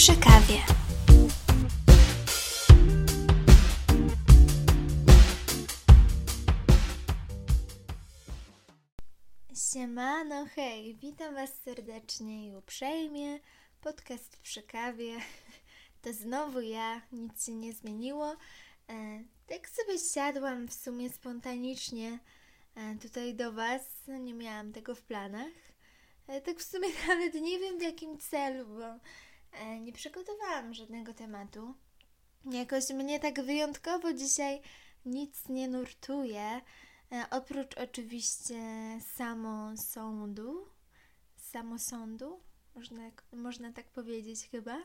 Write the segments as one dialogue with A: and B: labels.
A: przy kawie. Siemano, hej, witam Was serdecznie i uprzejmie. Podcast przy kawie. To znowu ja, nic się nie zmieniło. E, tak sobie siadłam w sumie spontanicznie e, tutaj do Was. Nie miałam tego w planach. E, tak w sumie nawet nie wiem w jakim celu, bo nie przygotowałam żadnego tematu. Jakoś mnie tak wyjątkowo dzisiaj nic nie nurtuje, e, oprócz oczywiście samosądu, samosądu, można, można tak powiedzieć chyba,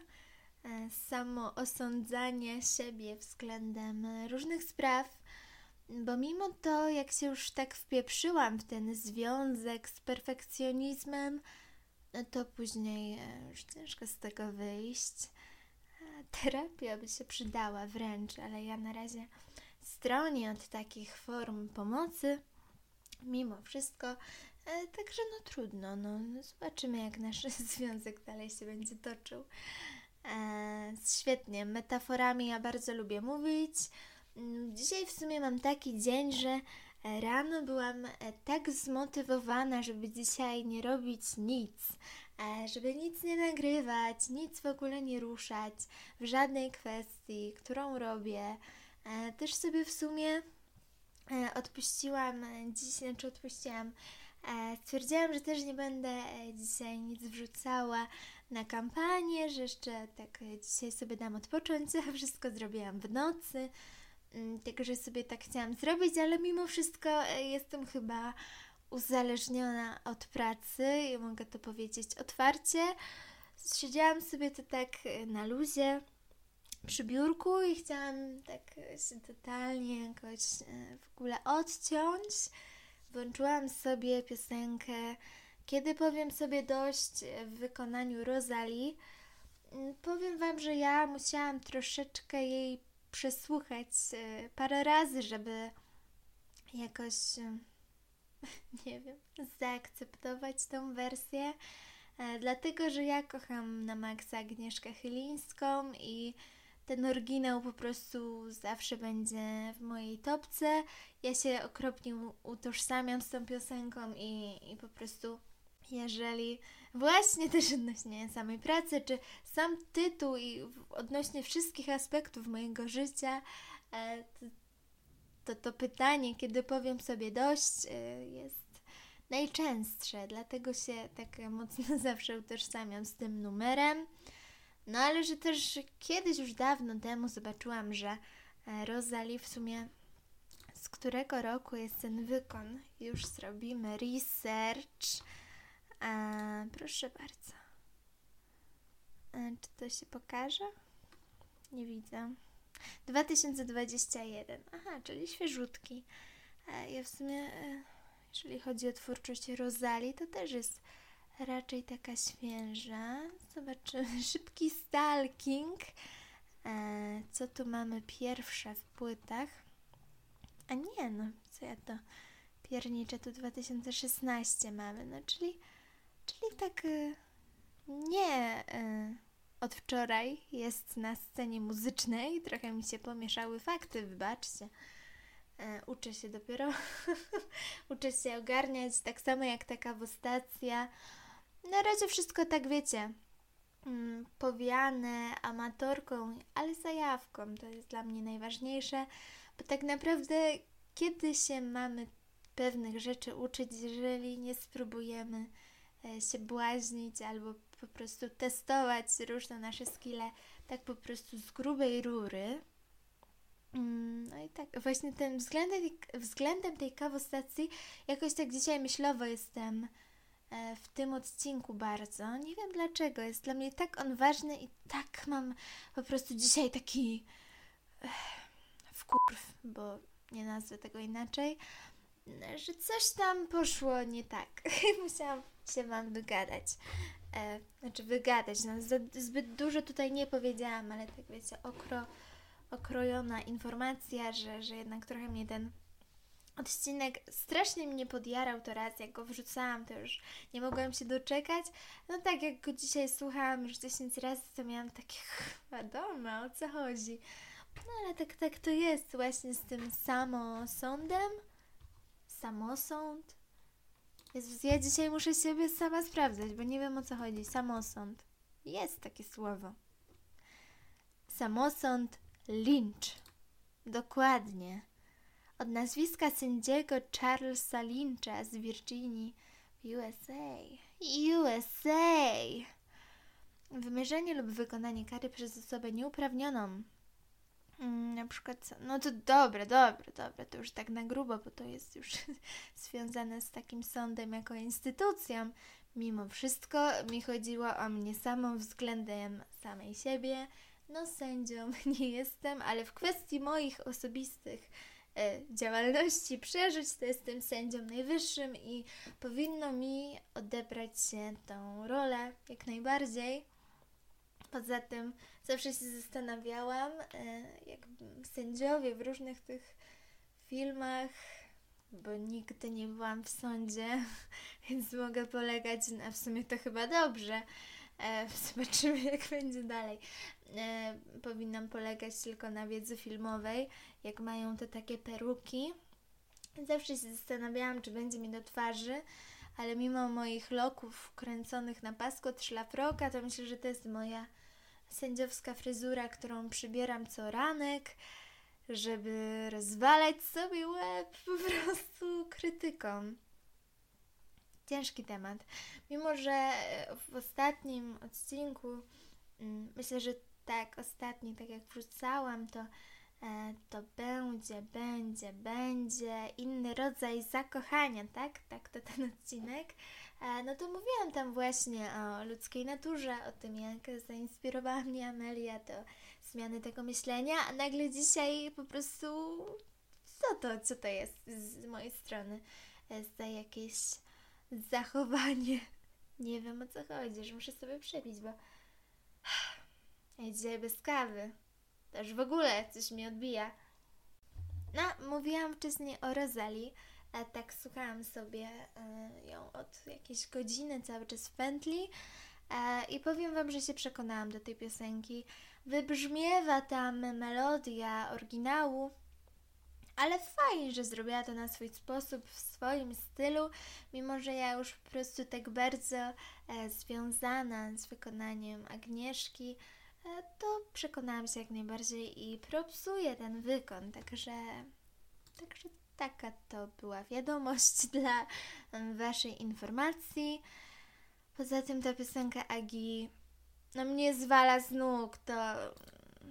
A: samo osądzanie siebie względem różnych spraw, bo mimo to, jak się już tak wpieprzyłam w ten związek z perfekcjonizmem, to później e, już ciężko z tego wyjść. Terapia by się przydała wręcz, ale ja na razie stronię od takich form pomocy. Mimo wszystko, e, także no trudno, no, no zobaczymy jak nasz związek dalej się będzie toczył. E, świetnie, metaforami ja bardzo lubię mówić. Mm, dzisiaj w sumie mam taki dzień, że e, rano byłam e, tak zmotywowana, żeby dzisiaj nie robić nic, e, żeby nic nie nagrywać, nic w ogóle nie ruszać w żadnej kwestii, którą robię. Też sobie w sumie odpuściłam dziś, znaczy odpuściłam. Stwierdziłam, że też nie będę dzisiaj nic wrzucała na kampanię, że jeszcze tak dzisiaj sobie dam odpocząć, wszystko zrobiłam w nocy. Mm, Także sobie tak chciałam zrobić, ale mimo wszystko e, jestem chyba uzależniona od pracy i mogę to powiedzieć otwarcie. Siedziałam sobie to tak e, na luzie przy biurku i chciałam tak się totalnie jakoś e, w ogóle odciąć. Włączyłam sobie piosenkę Kiedy powiem sobie dość w wykonaniu Rosali. Mm, powiem Wam, że ja musiałam troszeczkę jej przesłuchać e, parę razy, żeby jakoś, e, nie wiem, zaakceptować tą wersję. E, dlatego, że ja kocham na maksa Agnieszkę Chylińską i ten oryginał po prostu zawsze będzie w mojej topce. Ja się okropnie utożsamiam z tą piosenką i, i po prostu jeżeli właśnie też odnośnie samej pracy, czy sam tytuł i odnośnie wszystkich aspektów mojego życia, e, to to pytanie, kiedy powiem sobie dość, e, jest najczęstsze, dlatego się tak mocno zawsze utożsamiam z tym numerem. No ale że też kiedyś już dawno temu zobaczyłam, że e, Rosalie w sumie z którego roku jest ten wykon. Już zrobimy research. A, proszę bardzo. A, czy to się pokaże? Nie widzę. 2021. Aha, czyli świeżutki. A ja w sumie, e, jeżeli chodzi o twórczość Rosali, to też jest raczej taka świeża. Zobaczymy. Szybki stalking. E, co tu mamy pierwsze w płytach? A nie, no co ja to piernicze, tu 2016 mamy, no czyli Czyli tak y, nie y, od wczoraj jest na scenie muzycznej. Trochę mi się pomieszały fakty, wybaczcie. E, uczę się dopiero. Uczę się ogarniać, tak samo jak taka wostacja. Na razie wszystko tak wiecie. Mm, powiane amatorką, ale zajawką. To jest dla mnie najważniejsze, bo tak naprawdę kiedy się mamy pewnych rzeczy uczyć, jeżeli nie spróbujemy się błaźnić albo po prostu testować różne nasze skille tak po prostu z grubej rury. Mm, no i tak, właśnie tym względem, względem tej kawostacji jakoś tak dzisiaj myślowo jestem e, w tym odcinku bardzo. Nie wiem dlaczego, jest dla mnie tak on ważny i tak mam po prostu dzisiaj taki wkurw, bo nie nazwę tego inaczej, że coś tam poszło nie tak. Musiałam się Wam wygadać. E, znaczy wygadać, no, zbyt dużo tutaj nie powiedziałam, ale tak wiecie, okro, okrojona informacja, że, że jednak trochę mnie ten odcinek strasznie mnie podjarał to raz, jak go wrzucałam, to już nie mogłam się doczekać. No tak, jak go dzisiaj słuchałam już 10 razy, to miałam takie, wiadomo, o co chodzi. No ale tak, tak to jest właśnie z tym samosądem. Samosąd. Jezus, ja dzisiaj muszę siebie sama sprawdzać, bo nie wiem o co chodzi. Samosąd. Jest takie słowo. Samosąd Lynch. Dokładnie. Od nazwiska sędziego Charlesa Lyncha z Virginii USA. USA! Wymierzenie lub wykonanie kary przez osobę nieuprawnioną. Mm, na przykład, no to dobre, dobre, dobre, to już tak na grubo, bo to jest już związane z takim sądem jako instytucją. Mimo wszystko mi chodziło o mnie samą względem samej siebie. No, sędzią nie jestem, ale w kwestii moich osobistych e, działalności przeżyć, to jestem sędzią najwyższym i powinno mi odebrać się tą rolę jak najbardziej. Poza tym zawsze się zastanawiałam, e, jak sędziowie w różnych tych filmach, bo nigdy nie byłam w sądzie, więc mogę polegać na w sumie to chyba dobrze. E, zobaczymy, jak będzie dalej. E, powinnam polegać tylko na wiedzy filmowej, jak mają te takie peruki. Zawsze się zastanawiałam, czy będzie mi do twarzy, ale mimo moich loków kręconych na pasku od szlafroka, to myślę, że to jest moja sędziowska fryzura, którą przybieram co ranek, żeby rozwalać sobie łeb po prostu krytyką. Ciężki temat. Mimo, że w ostatnim odcinku, mm, myślę, że tak, ostatni, tak jak wrzucałam, to e, to będzie, będzie, będzie inny rodzaj zakochania, tak? Tak to ten odcinek. E, no to mówiłam tam właśnie o ludzkiej naturze, o tym, jak zainspirowała mnie Amelia do zmiany tego myślenia, a nagle dzisiaj po prostu co to, co to jest z mojej strony e, za jakieś zachowanie. Nie wiem o co chodzi, że muszę sobie przebić, bo ja dzisiaj bez kawy. Już w ogóle coś mi odbija. No, mówiłam wcześniej o Rozali, a tak słuchałam sobie e, ją od jakiejś godziny cały czas w pętli e, i powiem Wam, że się przekonałam do tej piosenki. Wybrzmiewa tam melodia oryginału, ale fajnie, że zrobiła to na swój sposób, w swoim stylu, mimo że ja już po prostu tak bardzo e, związana z wykonaniem Agnieszki, to przekonałam się jak najbardziej i propsuję ten wykon, także, także taka to była wiadomość dla Waszej informacji. Poza tym ta piosenka Agi no mnie zwala z nóg, to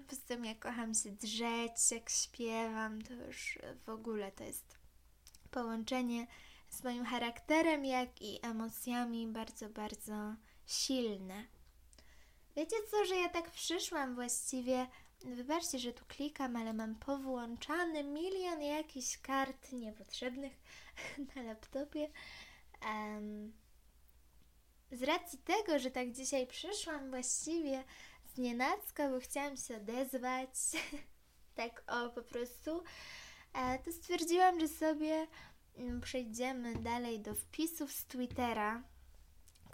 A: Poza tym ja kocham się drzeć, jak śpiewam, to już w ogóle to jest połączenie z moim charakterem, jak i emocjami bardzo, bardzo silne. Wiecie co, że ja tak przyszłam właściwie, wybaczcie, że tu klikam, ale mam powłączany milion jakichś kart niepotrzebnych na laptopie. Um, z racji tego, że tak dzisiaj przyszłam właściwie znienacka, bo chciałam się odezwać, tak o po prostu, e, to stwierdziłam, że sobie mm, przejdziemy dalej do wpisów z Twittera,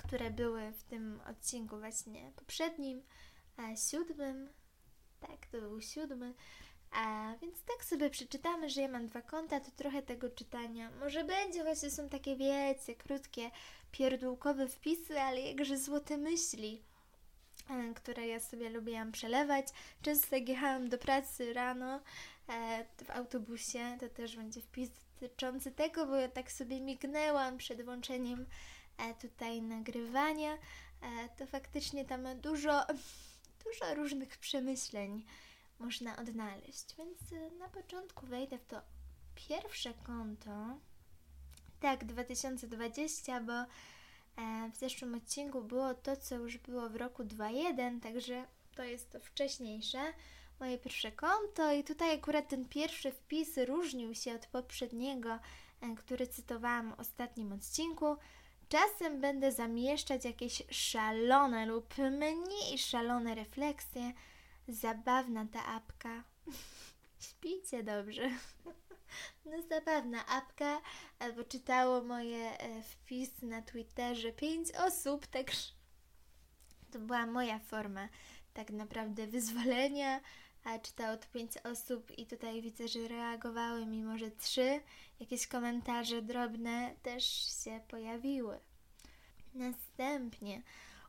A: które były w tym odcinku właśnie poprzednim, siódmym, tak, to był siódmy, a więc tak sobie przeczytamy, że ja mam dwa konta, to trochę tego czytania. Może będzie, właśnie są takie, wiecie, krótkie, pierdółkowe wpisy, ale jakże złote myśli. E, które ja sobie lubiłam przelewać. Często jak jechałam do pracy rano e, w autobusie, to też będzie wpis dotyczący tego, bo ja tak sobie mignęłam przed włączeniem e, tutaj nagrywania. To faktycznie tam dużo, dużo różnych przemyśleń można odnaleźć. Więc na początku wejdę w to pierwsze konto. Tak, 2020, bo E, w zeszłym odcinku było to, co już było w roku 2.1, także to jest to wcześniejsze moje pierwsze konto i tutaj akurat ten pierwszy wpis różnił się od poprzedniego, e, który cytowałam w ostatnim odcinku. Czasem będę zamieszczać jakieś szalone lub mniej szalone refleksje. Zabawna ta apka. Śpijcie dobrze. No zabawna apka, bo czytało moje e, wpisy na Twitterze pięć osób, także to była moja forma tak naprawdę wyzwolenia, czytało to pięć osób i tutaj widzę, że reagowały, mimo że trzy jakieś komentarze drobne też się pojawiły. Następnie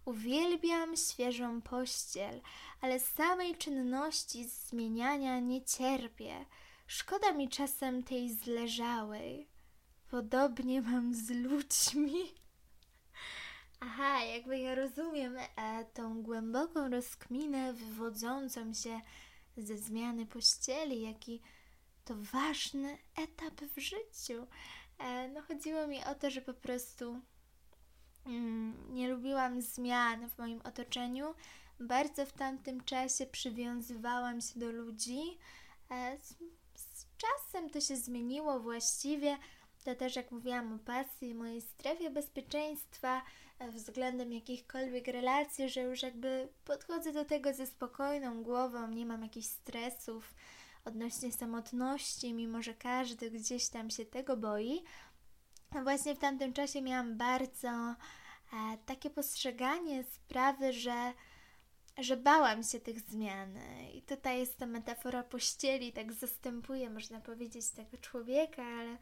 A: uwielbiam świeżą pościel, ale samej czynności zmieniania nie cierpię. Szkoda mi czasem tej zleżałej. Podobnie mam z ludźmi. Aha, jakby ja rozumiem e, tą głęboką rozkminę wywodzącą się ze zmiany pościeli, jaki to ważny etap w życiu. E, no chodziło mi o to, że po prostu mm, nie lubiłam zmian w moim otoczeniu. Bardzo w tamtym czasie przywiązywałam się do ludzi. E, z, z czasem to się zmieniło właściwie. To też, jak mówiłam o pasji, mojej strefie bezpieczeństwa względem jakichkolwiek relacji, że już jakby podchodzę do tego ze spokojną głową, nie mam jakichś stresów odnośnie samotności, mimo że każdy gdzieś tam się tego boi. A właśnie w tamtym czasie miałam bardzo e, takie postrzeganie sprawy, że, że bałam się tych zmian. I tutaj jest ta metafora pościeli, tak zastępuje, można powiedzieć, tego człowieka, ale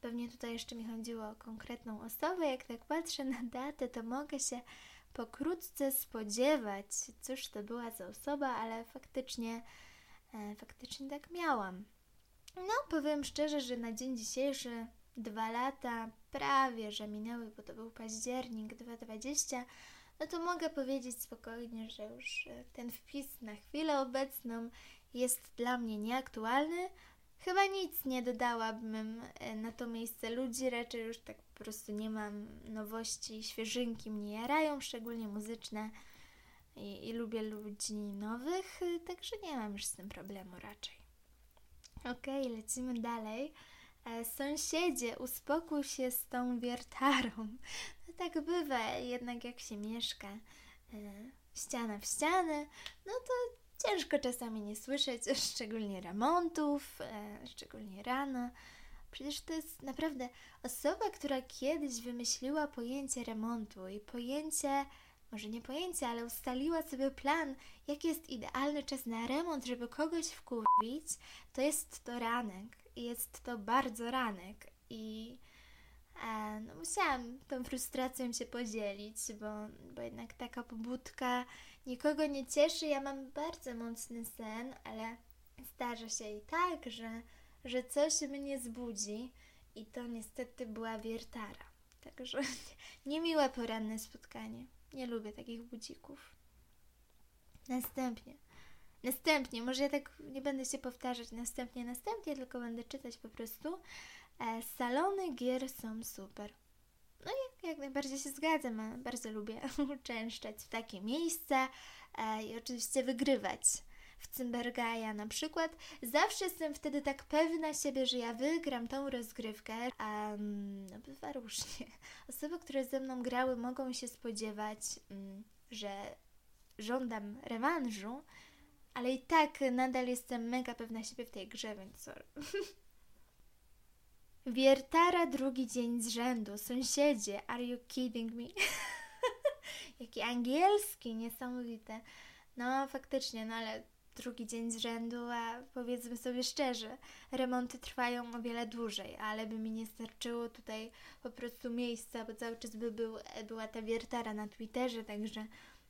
A: Pewnie tutaj jeszcze mi chodziło o konkretną osobę. Jak tak patrzę na datę, to mogę się pokrótce spodziewać, cóż to była za osoba, ale faktycznie, e, faktycznie tak miałam. No, powiem szczerze, że na dzień dzisiejszy dwa lata prawie, że minęły, bo to był październik 2020, no to mogę powiedzieć spokojnie, że już e, ten wpis na chwilę obecną jest dla mnie nieaktualny, Chyba nic nie dodałabym e, na to miejsce ludzi, raczej już tak po prostu nie mam nowości, świeżynki mnie jarają, szczególnie muzyczne i, i lubię ludzi nowych, e, także nie mam już z tym problemu raczej. Okej, okay, lecimy dalej. E, sąsiedzie, uspokój się z tą wiertarą. No tak bywa, jednak jak się mieszka ściana w ścianę, no to Ciężko czasami nie słyszeć, szczególnie remontów, e, szczególnie rano. Przecież to jest naprawdę osoba, która kiedyś wymyśliła pojęcie remontu i pojęcie, może nie pojęcie, ale ustaliła sobie plan, jaki jest idealny czas na remont, żeby kogoś wkurwić, to jest to ranek. I jest to bardzo ranek. I e, no, musiałam tą frustracją się podzielić, bo, bo jednak taka pobudka nikogo nie cieszy. Ja mam bardzo mocny sen, ale zdarza się i tak, że, że coś mnie zbudzi i to niestety była wiertara. Także niemiłe poranne spotkanie. Nie lubię takich budzików. Następnie. Następnie, może ja tak nie będę się powtarzać następnie, następnie, tylko będę czytać po prostu. E, salony gier są super. No i jak najbardziej się zgadzam, bardzo lubię uczęszczać w takie miejsca e, i oczywiście wygrywać. W Cymbergaja na przykład. Zawsze jestem wtedy tak pewna siebie, że ja wygram tą rozgrywkę. A no bywa różnie. Osoby, które ze mną grały, mogą się spodziewać, mm, że żądam rewanżu, ale i tak nadal jestem mega pewna siebie w tej grze, więc sorry. Wiertara drugi dzień z rzędu. Sąsiedzie, are you kidding me? Jaki angielski, niesamowite. No, faktycznie, no ale drugi dzień z rzędu, a powiedzmy sobie szczerze, remonty trwają o wiele dłużej, ale by mi nie starczyło tutaj po prostu miejsca, bo cały czas by był, była ta wiertara na Twitterze, także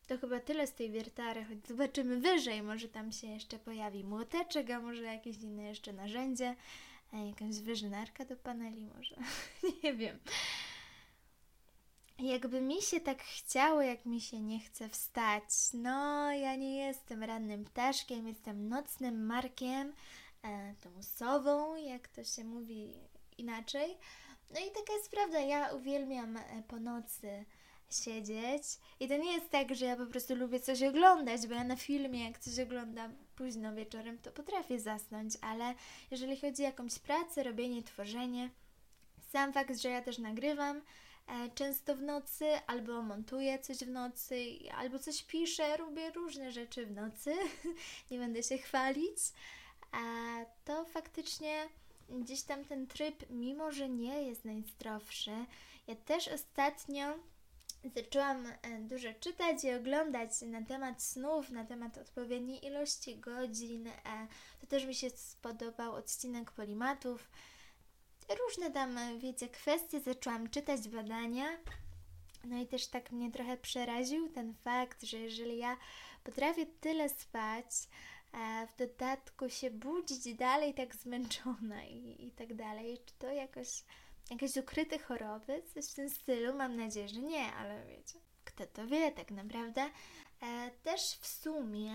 A: to chyba tyle z tej wiertary, choć zobaczymy wyżej, może tam się jeszcze pojawi młoteczek, a może jakieś inne jeszcze narzędzie. A jakaś wyżynarka do paneli może? nie wiem. Jakby mi się tak chciało, jak mi się nie chce wstać. No, ja nie jestem rannym ptaszkiem, jestem nocnym markiem, e, tą sową, jak to się mówi inaczej. No i taka jest prawda, ja uwielbiam e, po nocy siedzieć. I to nie jest tak, że ja po prostu lubię coś oglądać, bo ja na filmie, jak coś oglądam późno wieczorem, to potrafię zasnąć, ale jeżeli chodzi o jakąś pracę, robienie, tworzenie, sam fakt, że ja też nagrywam e, często w nocy, albo montuję coś w nocy, albo coś piszę, robię różne rzeczy w nocy, nie będę się chwalić, to faktycznie gdzieś tam ten tryb, mimo że nie jest najzdrowszy, ja też ostatnio zaczęłam e, dużo czytać i oglądać na temat snów, na temat odpowiedniej ilości godzin. E, to też mi się spodobał odcinek polimatów. Różne tam, e, wiecie, kwestie zaczęłam czytać, badania. No i też tak mnie trochę przeraził ten fakt, że jeżeli ja potrafię tyle spać, a w dodatku się budzić dalej tak zmęczona i, i tak dalej, czy to jakoś jakieś ukryte choroby, coś w tym stylu? Mam nadzieję, że nie, ale wiecie, kto to wie tak naprawdę. E, też w sumie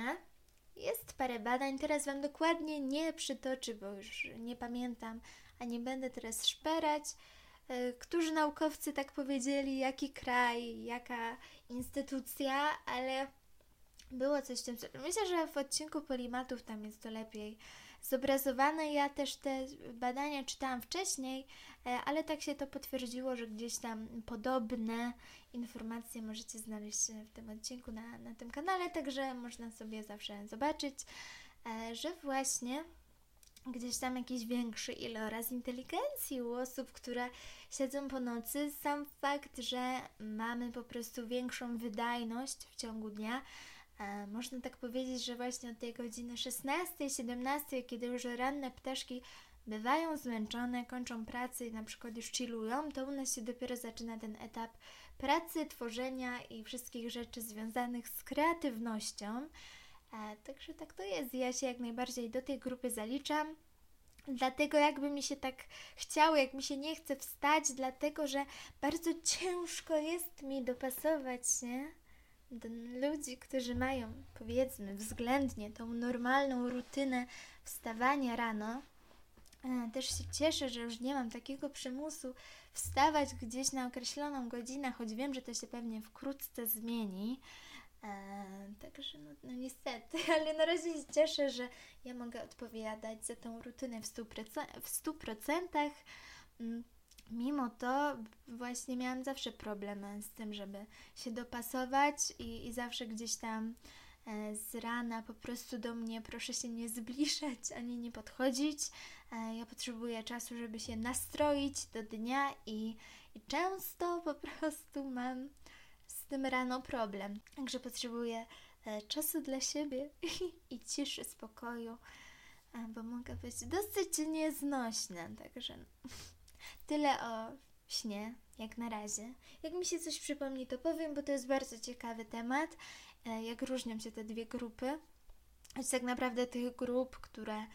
A: jest parę badań, teraz Wam dokładnie nie przytoczę, bo już nie pamiętam, a nie będę teraz szperać. E, którzy naukowcy tak powiedzieli, jaki kraj, jaka instytucja, ale było coś w tym. Myślę, że w odcinku Polimatów tam jest to lepiej zobrazowane. Ja też te badania czytałam wcześniej, ale tak się to potwierdziło, że gdzieś tam podobne informacje możecie znaleźć w tym odcinku na, na tym kanale, także można sobie zawsze zobaczyć, e, że właśnie gdzieś tam jakiś większy iloraz inteligencji u osób, które siedzą po nocy. Sam fakt, że mamy po prostu większą wydajność w ciągu dnia, E, można tak powiedzieć, że właśnie od tej godziny 16, 17, kiedy już ranne ptaszki bywają zmęczone, kończą pracę i na przykład już chillują, to u nas się dopiero zaczyna ten etap pracy, tworzenia i wszystkich rzeczy związanych z kreatywnością. E, także tak to jest. Ja się jak najbardziej do tej grupy zaliczam. Dlatego jakby mi się tak chciało, jak mi się nie chce wstać, dlatego że bardzo ciężko jest mi dopasować się do ludzi, którzy mają, powiedzmy, względnie tą normalną rutynę wstawania rano, też się cieszę, że już nie mam takiego przymusu wstawać gdzieś na określoną godzinę, choć wiem, że to się pewnie wkrótce zmieni. E, także no, no, niestety, ale na razie się cieszę, że ja mogę odpowiadać za tą rutynę w 100%. W 100%. Mimo to właśnie miałam zawsze problem z tym, żeby się dopasować i, i zawsze gdzieś tam e, z rana po prostu do mnie proszę się nie zbliżać ani nie podchodzić. E, ja potrzebuję czasu, żeby się nastroić do dnia i, i często po prostu mam z tym rano problem. Także potrzebuję e, czasu dla siebie i ciszy, spokoju, bo mogę być dosyć nieznośna. Także. Tyle o śnie, jak na razie. Jak mi się coś przypomni, to powiem, bo to jest bardzo ciekawy temat. E, jak różnią się te dwie grupy. Choć tak naprawdę tych grup, które e,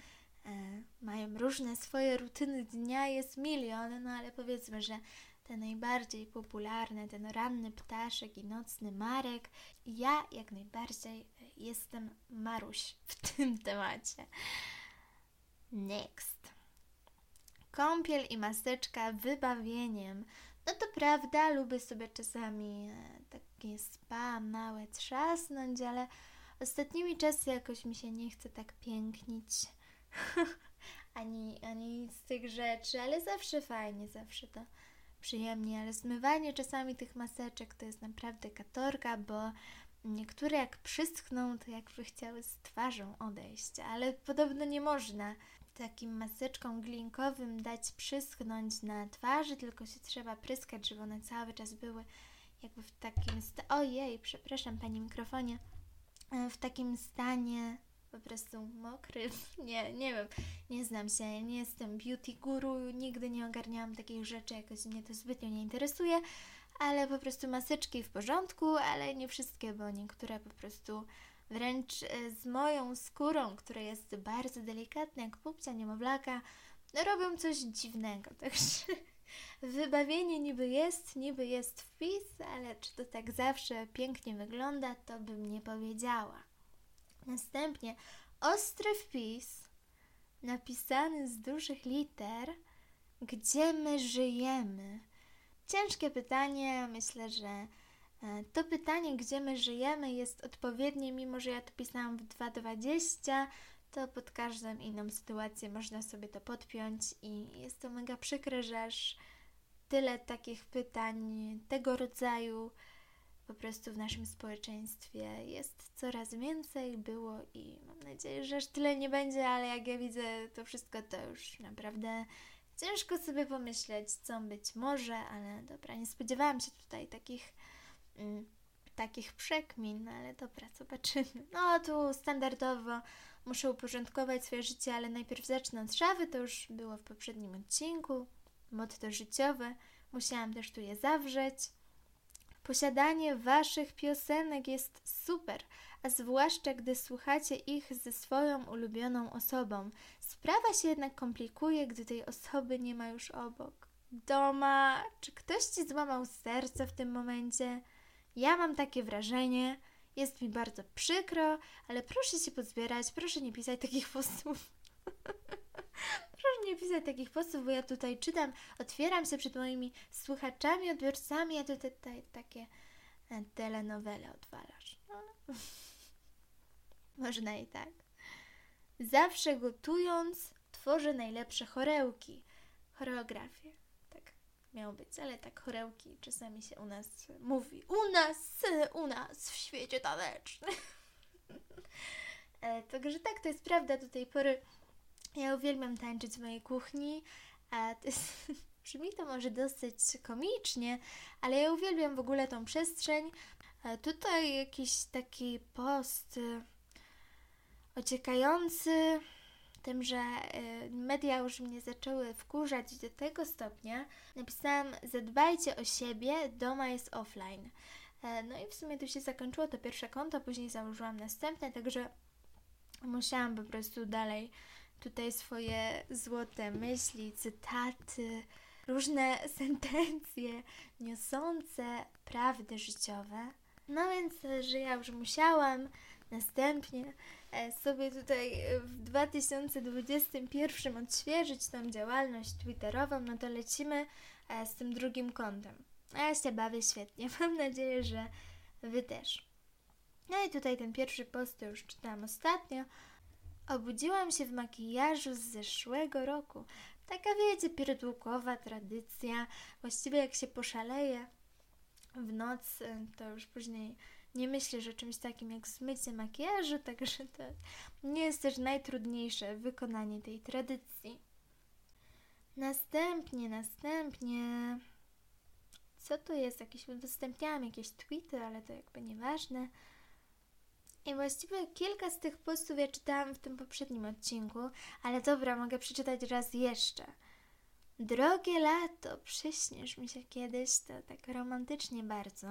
A: mają różne swoje rutyny dnia jest milion, no ale powiedzmy, że te najbardziej popularne, ten ranny ptaszek i nocny marek. Ja jak najbardziej jestem Maruś w tym temacie. Next. Kąpiel i maseczka wybawieniem. No to prawda, lubię sobie czasami e, takie spa małe trzasnąć, ale ostatnimi czasy jakoś mi się nie chce tak pięknić. ani, ani z tych rzeczy, ale zawsze fajnie, zawsze to przyjemnie, ale zmywanie czasami tych maseczek to jest naprawdę katorka, bo niektóre jak przyschną, to jakby chciały z twarzą odejść, ale podobno nie można takim maseczką glinkowym dać przyschnąć na twarzy, tylko się trzeba pryskać, żeby one cały czas były jakby w takim stanie. Ojej, przepraszam Pani mikrofonie. E, w takim stanie po prostu mokrym. Nie, nie wiem, nie znam się, nie jestem beauty guru, nigdy nie ogarniałam takich rzeczy, jakoś mnie to zbytnio nie interesuje, ale po prostu maseczki w porządku, ale nie wszystkie, bo niektóre po prostu wręcz e, z moją skórą, która jest bardzo delikatna, jak pupcia niemowlaka, robią coś dziwnego. Także wybawienie niby jest, niby jest wpis, ale czy to tak zawsze pięknie wygląda, to bym nie powiedziała. Następnie ostry wpis, napisany z dużych liter, gdzie my żyjemy. Ciężkie pytanie, myślę, że E, to pytanie, gdzie my żyjemy, jest odpowiednie, mimo że ja to pisałam w 2.20, to pod każdą inną sytuację można sobie to podpiąć i jest to mega przykre, że aż tyle takich pytań tego rodzaju po prostu w naszym społeczeństwie jest coraz więcej, było i mam nadzieję, że aż tyle nie będzie, ale jak ja widzę to wszystko, to już naprawdę ciężko sobie pomyśleć, co być może, ale dobra, nie spodziewałam się tutaj takich. Mm, takich przekmin, ale dobra, zobaczymy. No tu standardowo muszę uporządkować swoje życie, ale najpierw zacznę od szawy, to już było w poprzednim odcinku. Motto życiowe, musiałam też tu je zawrzeć. Posiadanie waszych piosenek jest super, a zwłaszcza gdy słuchacie ich ze swoją ulubioną osobą. Sprawa się jednak komplikuje, gdy tej osoby nie ma już obok. Doma, czy ktoś ci złamał serce w tym momencie? Ja mam takie wrażenie. Jest mi bardzo przykro, ale proszę się pozbierać, proszę nie pisać takich postów. proszę nie pisać takich postów, bo ja tutaj czytam, otwieram się przed moimi słuchaczami, odbiorcami, a ty tutaj takie e, telenowele odwalasz. No. Można i tak. Zawsze gotując tworzę najlepsze chorełki, choreografie miało być, ale tak chorełki czasami się u nas mówi. U nas, u nas w świecie tanecznym. e, także tak, to jest prawda. Do tej pory ja uwielbiam tańczyć w mojej kuchni, a to jest, brzmi to może dosyć komicznie, ale ja uwielbiam w ogóle tą przestrzeń. E, tutaj jakiś taki post e, ociekający tym, że y, media już mnie zaczęły wkurzać do tego stopnia, napisałam: Zadbajcie o siebie, doma jest offline. E, no i w sumie tu się zakończyło to pierwsze konto, później założyłam następne, także musiałam po prostu dalej tutaj swoje złote myśli, cytaty, różne sentencje niosące prawdy życiowe. No więc, że ja już musiałam następnie sobie tutaj w 2021 odświeżyć tą działalność twitterową, no to lecimy e, z tym drugim kątem. A ja się bawię świetnie. Mam nadzieję, że Wy też. No i tutaj ten pierwszy post już czytałam ostatnio. Obudziłam się w makijażu z zeszłego roku. Taka wiecie, pierdółkowa tradycja. Właściwie jak się poszaleje w noc, to już później nie myślę, że czymś takim jak zmycie makijażu, także to nie jest też najtrudniejsze wykonanie tej tradycji. Następnie, następnie. Co tu jest? Jakieś udostępniałam jakieś tweety, ale to jakby nieważne. I właściwie kilka z tych postów ja czytałam w tym poprzednim odcinku, ale dobra, mogę przeczytać raz jeszcze. Drogie lato, przyśniesz mi się kiedyś, to tak romantycznie bardzo.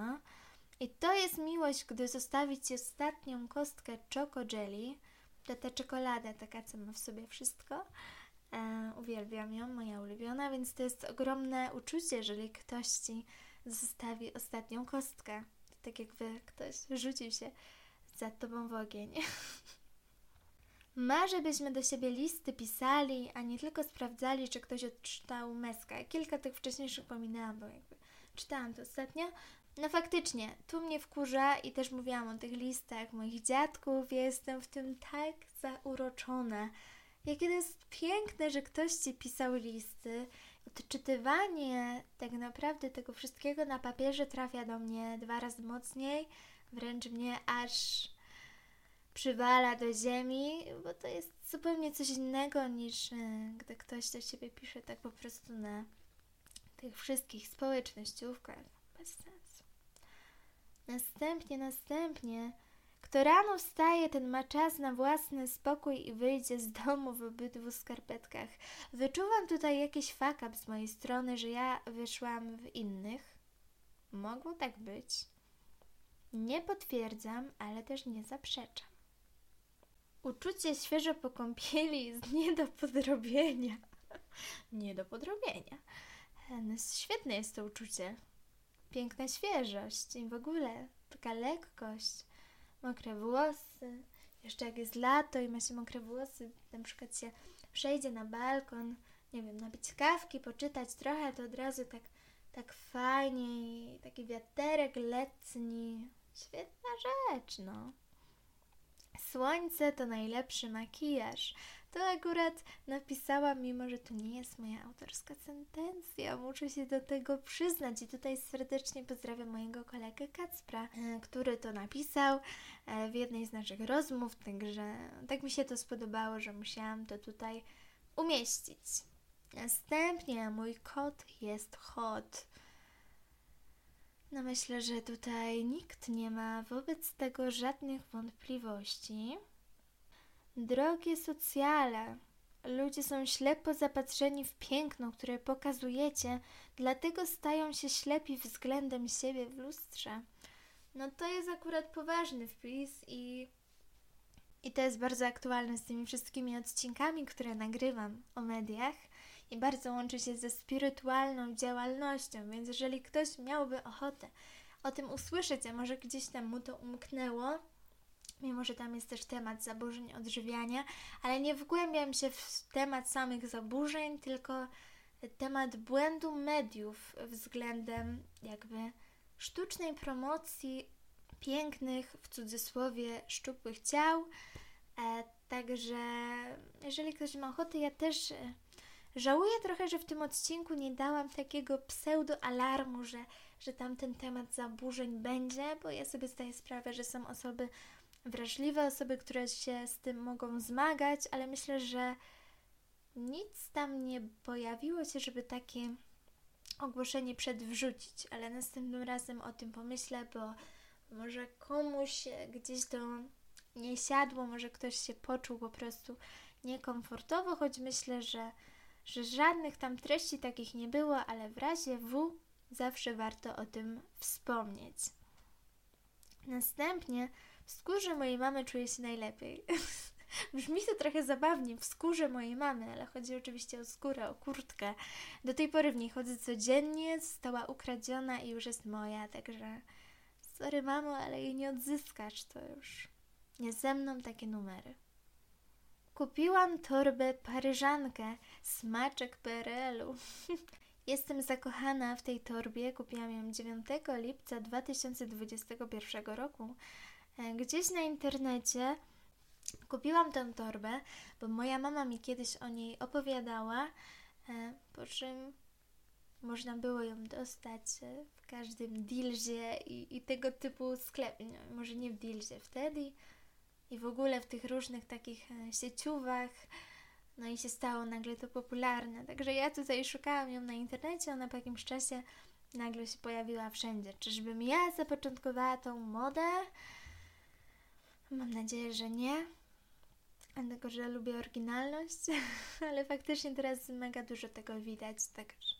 A: I to jest miłość, gdy zostawić Ci ostatnią kostkę Choco Jelly. To ta czekolada, taka, co ma w sobie wszystko. E, uwielbiam ją, moja ulubiona, więc to jest ogromne uczucie, jeżeli ktoś Ci zostawi ostatnią kostkę. To tak jakby ktoś rzucił się za Tobą w ogień. Marzę, byśmy do siebie listy pisali, a nie tylko sprawdzali, czy ktoś odczytał meskę. Kilka tych wcześniejszych pominęłam, bo jakby czytałam to ostatnio. No faktycznie, tu mnie wkurza i też mówiłam o tych listach moich dziadków. Ja jestem w tym tak zauroczona. Jakie to jest piękne, że ktoś ci pisał listy. Odczytywanie tak naprawdę tego wszystkiego na papierze trafia do mnie dwa razy mocniej, wręcz mnie aż przywala do ziemi, bo to jest zupełnie coś innego niż e, gdy ktoś do ciebie pisze tak po prostu na tych wszystkich społecznościówkach. Bez sensu. Następnie, następnie, kto rano wstaje, ten ma czas na własny spokój i wyjdzie z domu w obydwu skarpetkach. Wyczuwam tutaj jakiś fakap z mojej strony, że ja wyszłam w innych. Mogło tak być. Nie potwierdzam, ale też nie zaprzeczam. Uczucie świeżo po kąpieli jest nie do podrobienia. nie do podrobienia. No, świetne jest to uczucie piękna świeżość i w ogóle taka lekkość, mokre włosy. Jeszcze jak jest lato i ma się mokre włosy, na przykład się przejdzie na balkon, nie wiem, napić kawki, poczytać trochę, to od razu tak, tak fajnie i taki wiaterek letni. Świetna rzecz, no. Słońce to najlepszy makijaż. To akurat napisałam, mimo że to nie jest moja autorska sentencja. Muszę się do tego przyznać i tutaj serdecznie pozdrawiam mojego kolegę Kacpra, e, który to napisał e, w jednej z naszych rozmów, także tak mi się to spodobało, że musiałam to tutaj umieścić. Następnie mój kot jest hot. No myślę, że tutaj nikt nie ma wobec tego żadnych wątpliwości. Drogie socjale, ludzie są ślepo zapatrzeni w piękno, które pokazujecie, dlatego stają się ślepi względem siebie w lustrze. No to jest akurat poważny wpis i, i to jest bardzo aktualne z tymi wszystkimi odcinkami, które nagrywam o mediach i bardzo łączy się ze spirytualną działalnością, więc jeżeli ktoś miałby ochotę o tym usłyszeć, a może gdzieś tam mu to umknęło, mimo że tam jest też temat zaburzeń odżywiania, ale nie wgłębiam się w temat samych zaburzeń, tylko temat błędu mediów względem jakby sztucznej promocji pięknych, w cudzysłowie, szczupłych ciał. E, także jeżeli ktoś ma ochotę, ja też e, żałuję trochę, że w tym odcinku nie dałam takiego pseudo-alarmu, że, że tam ten temat zaburzeń będzie, bo ja sobie zdaję sprawę, że są osoby wrażliwe osoby, które się z tym mogą zmagać, ale myślę, że nic tam nie pojawiło się, żeby takie ogłoszenie przedwrzucić, ale następnym razem o tym pomyślę, bo może komuś gdzieś to nie siadło, może ktoś się poczuł po prostu niekomfortowo, choć myślę, że, że żadnych tam treści takich nie było, ale w razie W zawsze warto o tym wspomnieć. Następnie w skórze mojej mamy czuję się najlepiej. Brzmi to trochę zabawnie, w skórze mojej mamy, ale chodzi oczywiście o skórę, o kurtkę. Do tej pory w niej chodzę codziennie, została ukradziona i już jest moja, także sorry mamo, ale jej nie odzyskasz, to już nie ze mną takie numery. Kupiłam torbę paryżankę, smaczek PRL-u. Jestem zakochana w tej torbie, kupiłam ją 9 lipca 2021 roku, gdzieś na internecie kupiłam tę torbę, bo moja mama mi kiedyś o niej opowiadała, e, po czym można było ją dostać e, w każdym Dilzie i, i tego typu sklepie. No, może nie w Dilzie wtedy i w ogóle w tych różnych takich sieciówach. No i się stało nagle to popularne. Także ja tutaj szukałam ją na internecie, ona po jakimś czasie nagle się pojawiła wszędzie. Czyżbym ja zapoczątkowała tą modę? Mam nadzieję, że nie. Dlatego, że lubię oryginalność, ale faktycznie teraz mega dużo tego widać, także.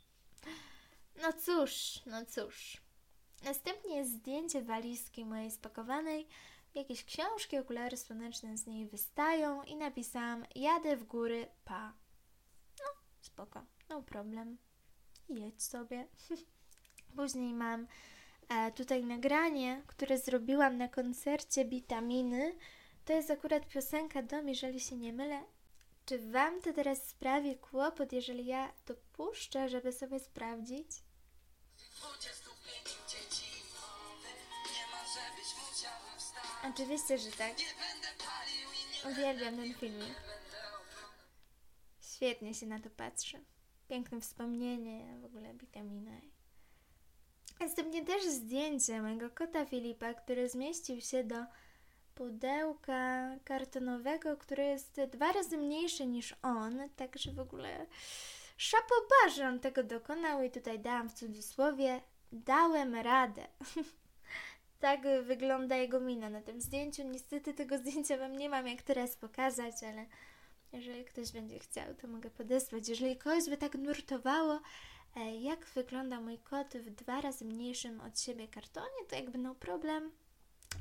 A: No cóż, no cóż. Następnie jest zdjęcie walizki mojej spakowanej. Jakieś książki, okulary słoneczne z niej wystają i napisałam jadę w góry, pa. No, spoko, no problem. Jedź sobie. Później mam tutaj nagranie, które zrobiłam na koncercie Witaminy, to jest akurat piosenka Dom, jeżeli się nie mylę. Czy Wam to teraz sprawi kłopot, jeżeli ja to puszczę, żeby sobie sprawdzić? Oczywiście, że tak. Uwielbiam ten filmik. Świetnie się na to patrzy. Piękne wspomnienie, w ogóle witamina. Następnie też zdjęcie mojego kota Filipa, który zmieścił się do pudełka kartonowego, które jest dwa razy mniejsze niż on, także w ogóle szapoba, że on tego dokonał i tutaj dałam w cudzysłowie dałem radę. tak wygląda jego mina na tym zdjęciu. Niestety tego zdjęcia Wam nie mam jak teraz pokazać, ale jeżeli ktoś będzie chciał, to mogę podesłać. Jeżeli kogoś by tak nurtowało, jak wygląda mój kot w dwa razy mniejszym od siebie kartonie, to jakby no problem,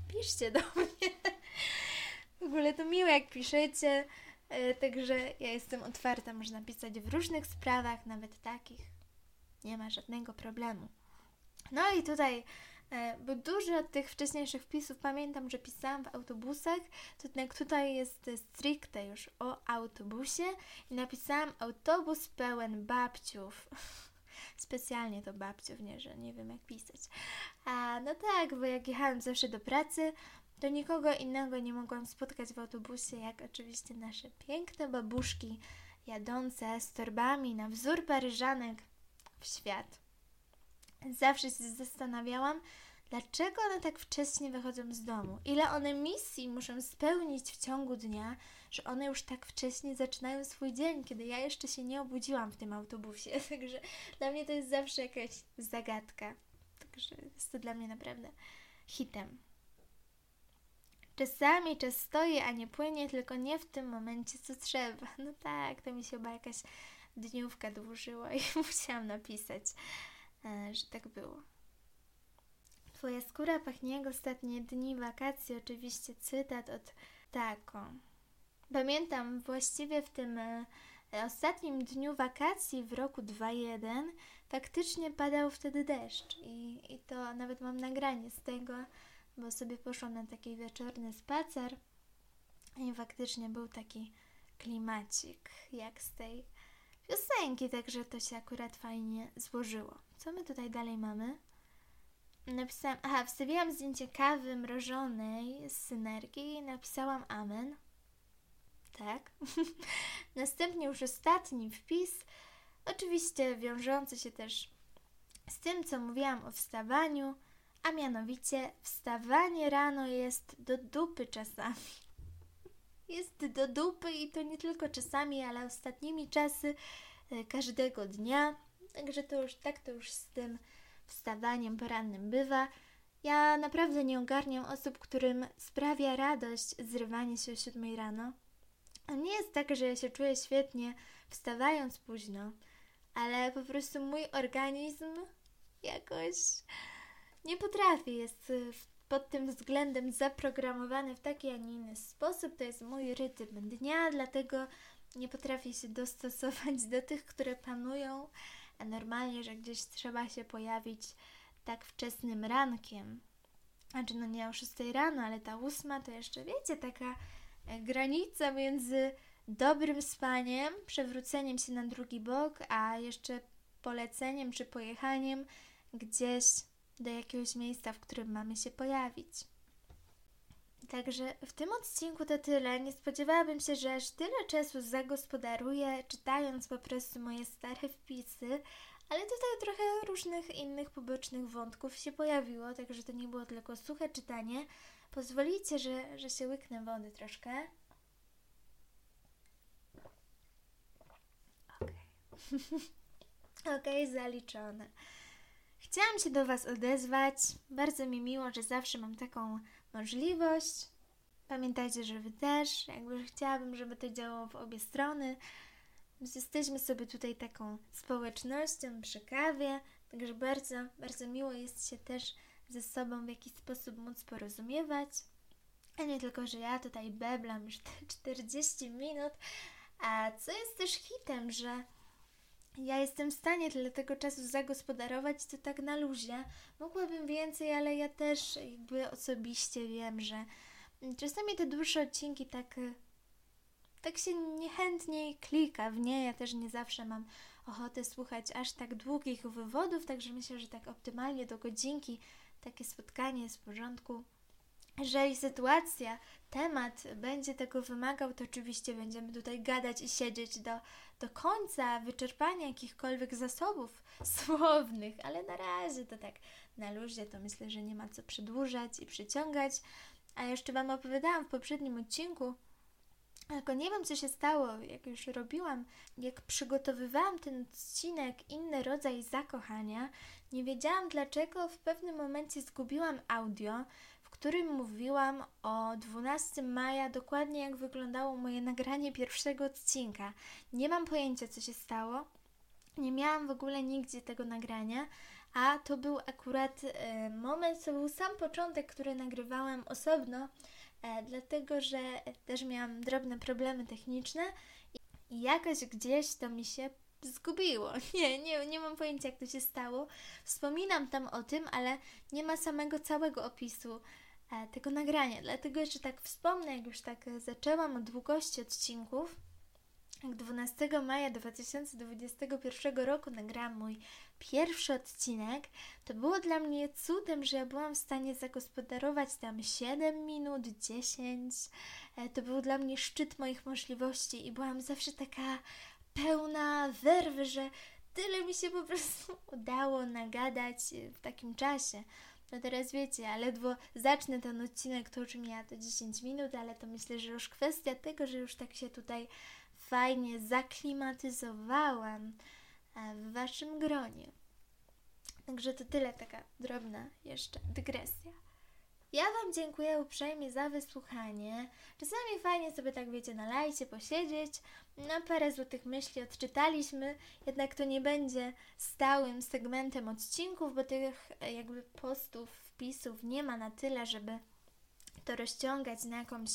A: piszcie do mnie. W ogóle to miłe, jak piszecie, e, także ja jestem otwarta, można pisać w różnych sprawach, nawet takich. Nie ma żadnego problemu. No i tutaj e, bo dużo tych wcześniejszych wpisów pamiętam, że pisałam w autobusach, to jednak tutaj jest stricte już o autobusie i napisałam autobus pełen babciów. specjalnie to babciu, nie, że nie wiem jak pisać. A no tak, bo jak jechałam zawsze do pracy, to nikogo innego nie mogłam spotkać w autobusie, jak oczywiście nasze piękne babuszki jadące z torbami na wzór paryżanek w świat. Zawsze się zastanawiałam, dlaczego one tak wcześnie wychodzą z domu, ile one misji muszą spełnić w ciągu dnia, że one już tak wcześnie zaczynają swój dzień, kiedy ja jeszcze się nie obudziłam w tym autobusie. Także dla mnie to jest zawsze jakaś zagadka. Także jest to dla mnie naprawdę hitem. Czasami czas stoi, a nie płynie, tylko nie w tym momencie, co trzeba. No tak, to mi się chyba jakaś dniówka dłużyła i musiałam napisać, e, że tak było. Twoja skóra pachnie jak ostatnie dni wakacji, oczywiście cytat od Tako. Pamiętam właściwie w tym e, ostatnim dniu wakacji w roku 21 faktycznie padał wtedy deszcz i, i to nawet mam nagranie z tego, bo sobie poszłam na taki wieczorny spacer i faktycznie był taki klimacik jak z tej piosenki, także to się akurat fajnie złożyło. Co my tutaj dalej mamy? Napisałam, aha, wstawiłam zdjęcie kawy mrożonej z synergii i napisałam amen. Tak. Następnie już ostatni wpis, oczywiście wiążący się też z tym, co mówiłam o wstawaniu, a mianowicie wstawanie rano jest do dupy czasami. Jest do dupy i to nie tylko czasami, ale ostatnimi czasy e, każdego dnia. Także to już tak to już z tym wstawaniem porannym bywa. Ja naprawdę nie ogarniam osób, którym sprawia radość zrywanie się o 7 rano. Nie jest tak, że ja się czuję świetnie wstawając późno, ale po prostu mój organizm jakoś nie potrafi, jest pod tym względem zaprogramowany w taki, a nie inny sposób. To jest mój rytm dnia, dlatego nie potrafię się dostosować do tych, które panują a normalnie, że gdzieś trzeba się pojawić tak wczesnym rankiem. Znaczy, no nie o 6 rano, ale ta ósma to jeszcze, wiecie, taka granica między dobrym spaniem, przewróceniem się na drugi bok, a jeszcze poleceniem czy pojechaniem gdzieś do jakiegoś miejsca, w którym mamy się pojawić. Także w tym odcinku to tyle. Nie spodziewałabym się, że aż tyle czasu zagospodaruję, czytając po prostu moje stare wpisy, ale tutaj trochę różnych innych pobocznych wątków się pojawiło, także to nie było tylko suche czytanie. Pozwolicie, że, że się łyknę wody troszkę. Okej. Okay. Zaliczone. Chciałam się do Was odezwać. Bardzo mi miło, że zawsze mam taką możliwość. Pamiętajcie, że Wy też. Jakby chciałabym, żeby to działało w obie strony. Jesteśmy sobie tutaj taką społecznością przy kawie, także bardzo, bardzo miło jest się też ze sobą w jakiś sposób móc porozumiewać. A nie tylko, że ja tutaj beblam już te 40 minut, a co jest też hitem, że ja jestem w stanie tyle tego czasu zagospodarować to tak na luzie. Mogłabym więcej, ale ja też jakby osobiście wiem, że czasami te dłuższe odcinki tak, tak się niechętnie klika w nie. Ja też nie zawsze mam ochotę słuchać aż tak długich wywodów, także myślę, że tak optymalnie do godzinki takie spotkanie jest w porządku. Jeżeli sytuacja, temat będzie tego wymagał, to oczywiście będziemy tutaj gadać i siedzieć do, do końca wyczerpania jakichkolwiek zasobów słownych, ale na razie to tak na luzie, to myślę, że nie ma co przedłużać i przyciągać. A jeszcze Wam opowiadałam w poprzednim odcinku, tylko nie wiem, co się stało, jak już robiłam, jak przygotowywałam ten odcinek, inny rodzaj zakochania, nie wiedziałam dlaczego w pewnym momencie zgubiłam audio, którym mówiłam o 12 maja, dokładnie jak wyglądało moje nagranie pierwszego odcinka. Nie mam pojęcia, co się stało. Nie miałam w ogóle nigdzie tego nagrania, a to był akurat e, moment, to był sam początek, który nagrywałam osobno, dlatego że też miałam drobne problemy techniczne i jakoś gdzieś to mi się zgubiło. Nie, nie, nie mam pojęcia, jak to się stało. Wspominam tam o tym, ale nie ma samego całego opisu E, tego nagrania. Dlatego jeszcze tak wspomnę, jak już tak zaczęłam o długości odcinków, jak 12 maja 2021 roku nagrałam mój pierwszy odcinek, to było dla mnie cudem, że ja byłam w stanie zagospodarować tam 7 minut, 10. E, to był dla mnie szczyt moich możliwości i byłam zawsze taka pełna werwy, że tyle mi się po prostu udało nagadać w takim czasie. No teraz wiecie, ja ledwo zacznę ten odcinek, to już miała to 10 minut, ale to myślę, że już kwestia tego, że już tak się tutaj fajnie zaklimatyzowałam e, w Waszym gronie. Także to tyle, taka drobna jeszcze dygresja. Ja Wam dziękuję uprzejmie za wysłuchanie. Czasami fajnie sobie tak, wiecie, na lajcie posiedzieć, na parę złotych myśli odczytaliśmy, jednak to nie będzie stałym segmentem odcinków, bo tych e, jakby postów, wpisów nie ma na tyle, żeby to rozciągać na jakąś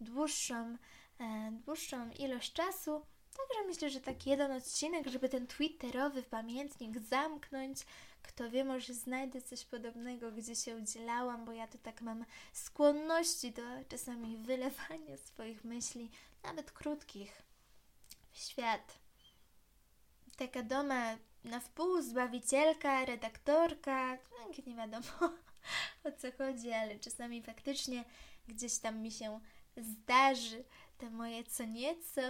A: dłuższą, e, dłuższą ilość czasu. Także myślę, że tak jeden odcinek, żeby ten twitterowy pamiętnik zamknąć. Kto wie, może znajdę coś podobnego, gdzie się udzielałam, bo ja to tak mam skłonności do czasami wylewania swoich myśli, nawet krótkich, w świat. Taka doma na wpół, zbawicielka, redaktorka, no, nie wiadomo o co chodzi, ale czasami faktycznie gdzieś tam mi się zdarzy te moje co nieco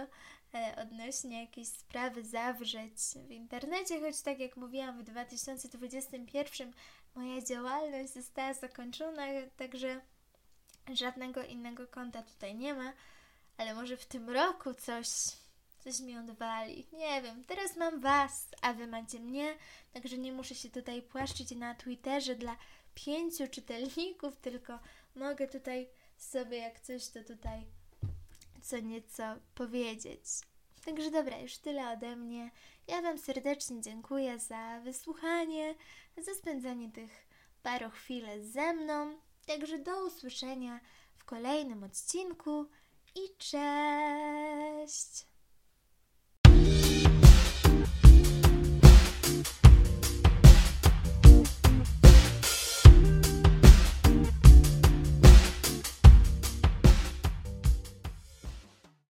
A: odnośnie jakiejś sprawy zawrzeć w internecie, choć tak jak mówiłam w 2021 moja działalność została zakończona, także żadnego innego konta tutaj nie ma, ale może w tym roku coś coś mi odwali. Nie wiem, teraz mam Was, a Wy macie mnie, także nie muszę się tutaj płaszczyć na Twitterze dla pięciu czytelników, tylko mogę tutaj sobie jak coś to tutaj co nieco powiedzieć. Także dobra, już tyle ode mnie. Ja Wam serdecznie dziękuję za wysłuchanie, za spędzanie tych paru chwil ze mną. Także do usłyszenia w kolejnym odcinku i cześć!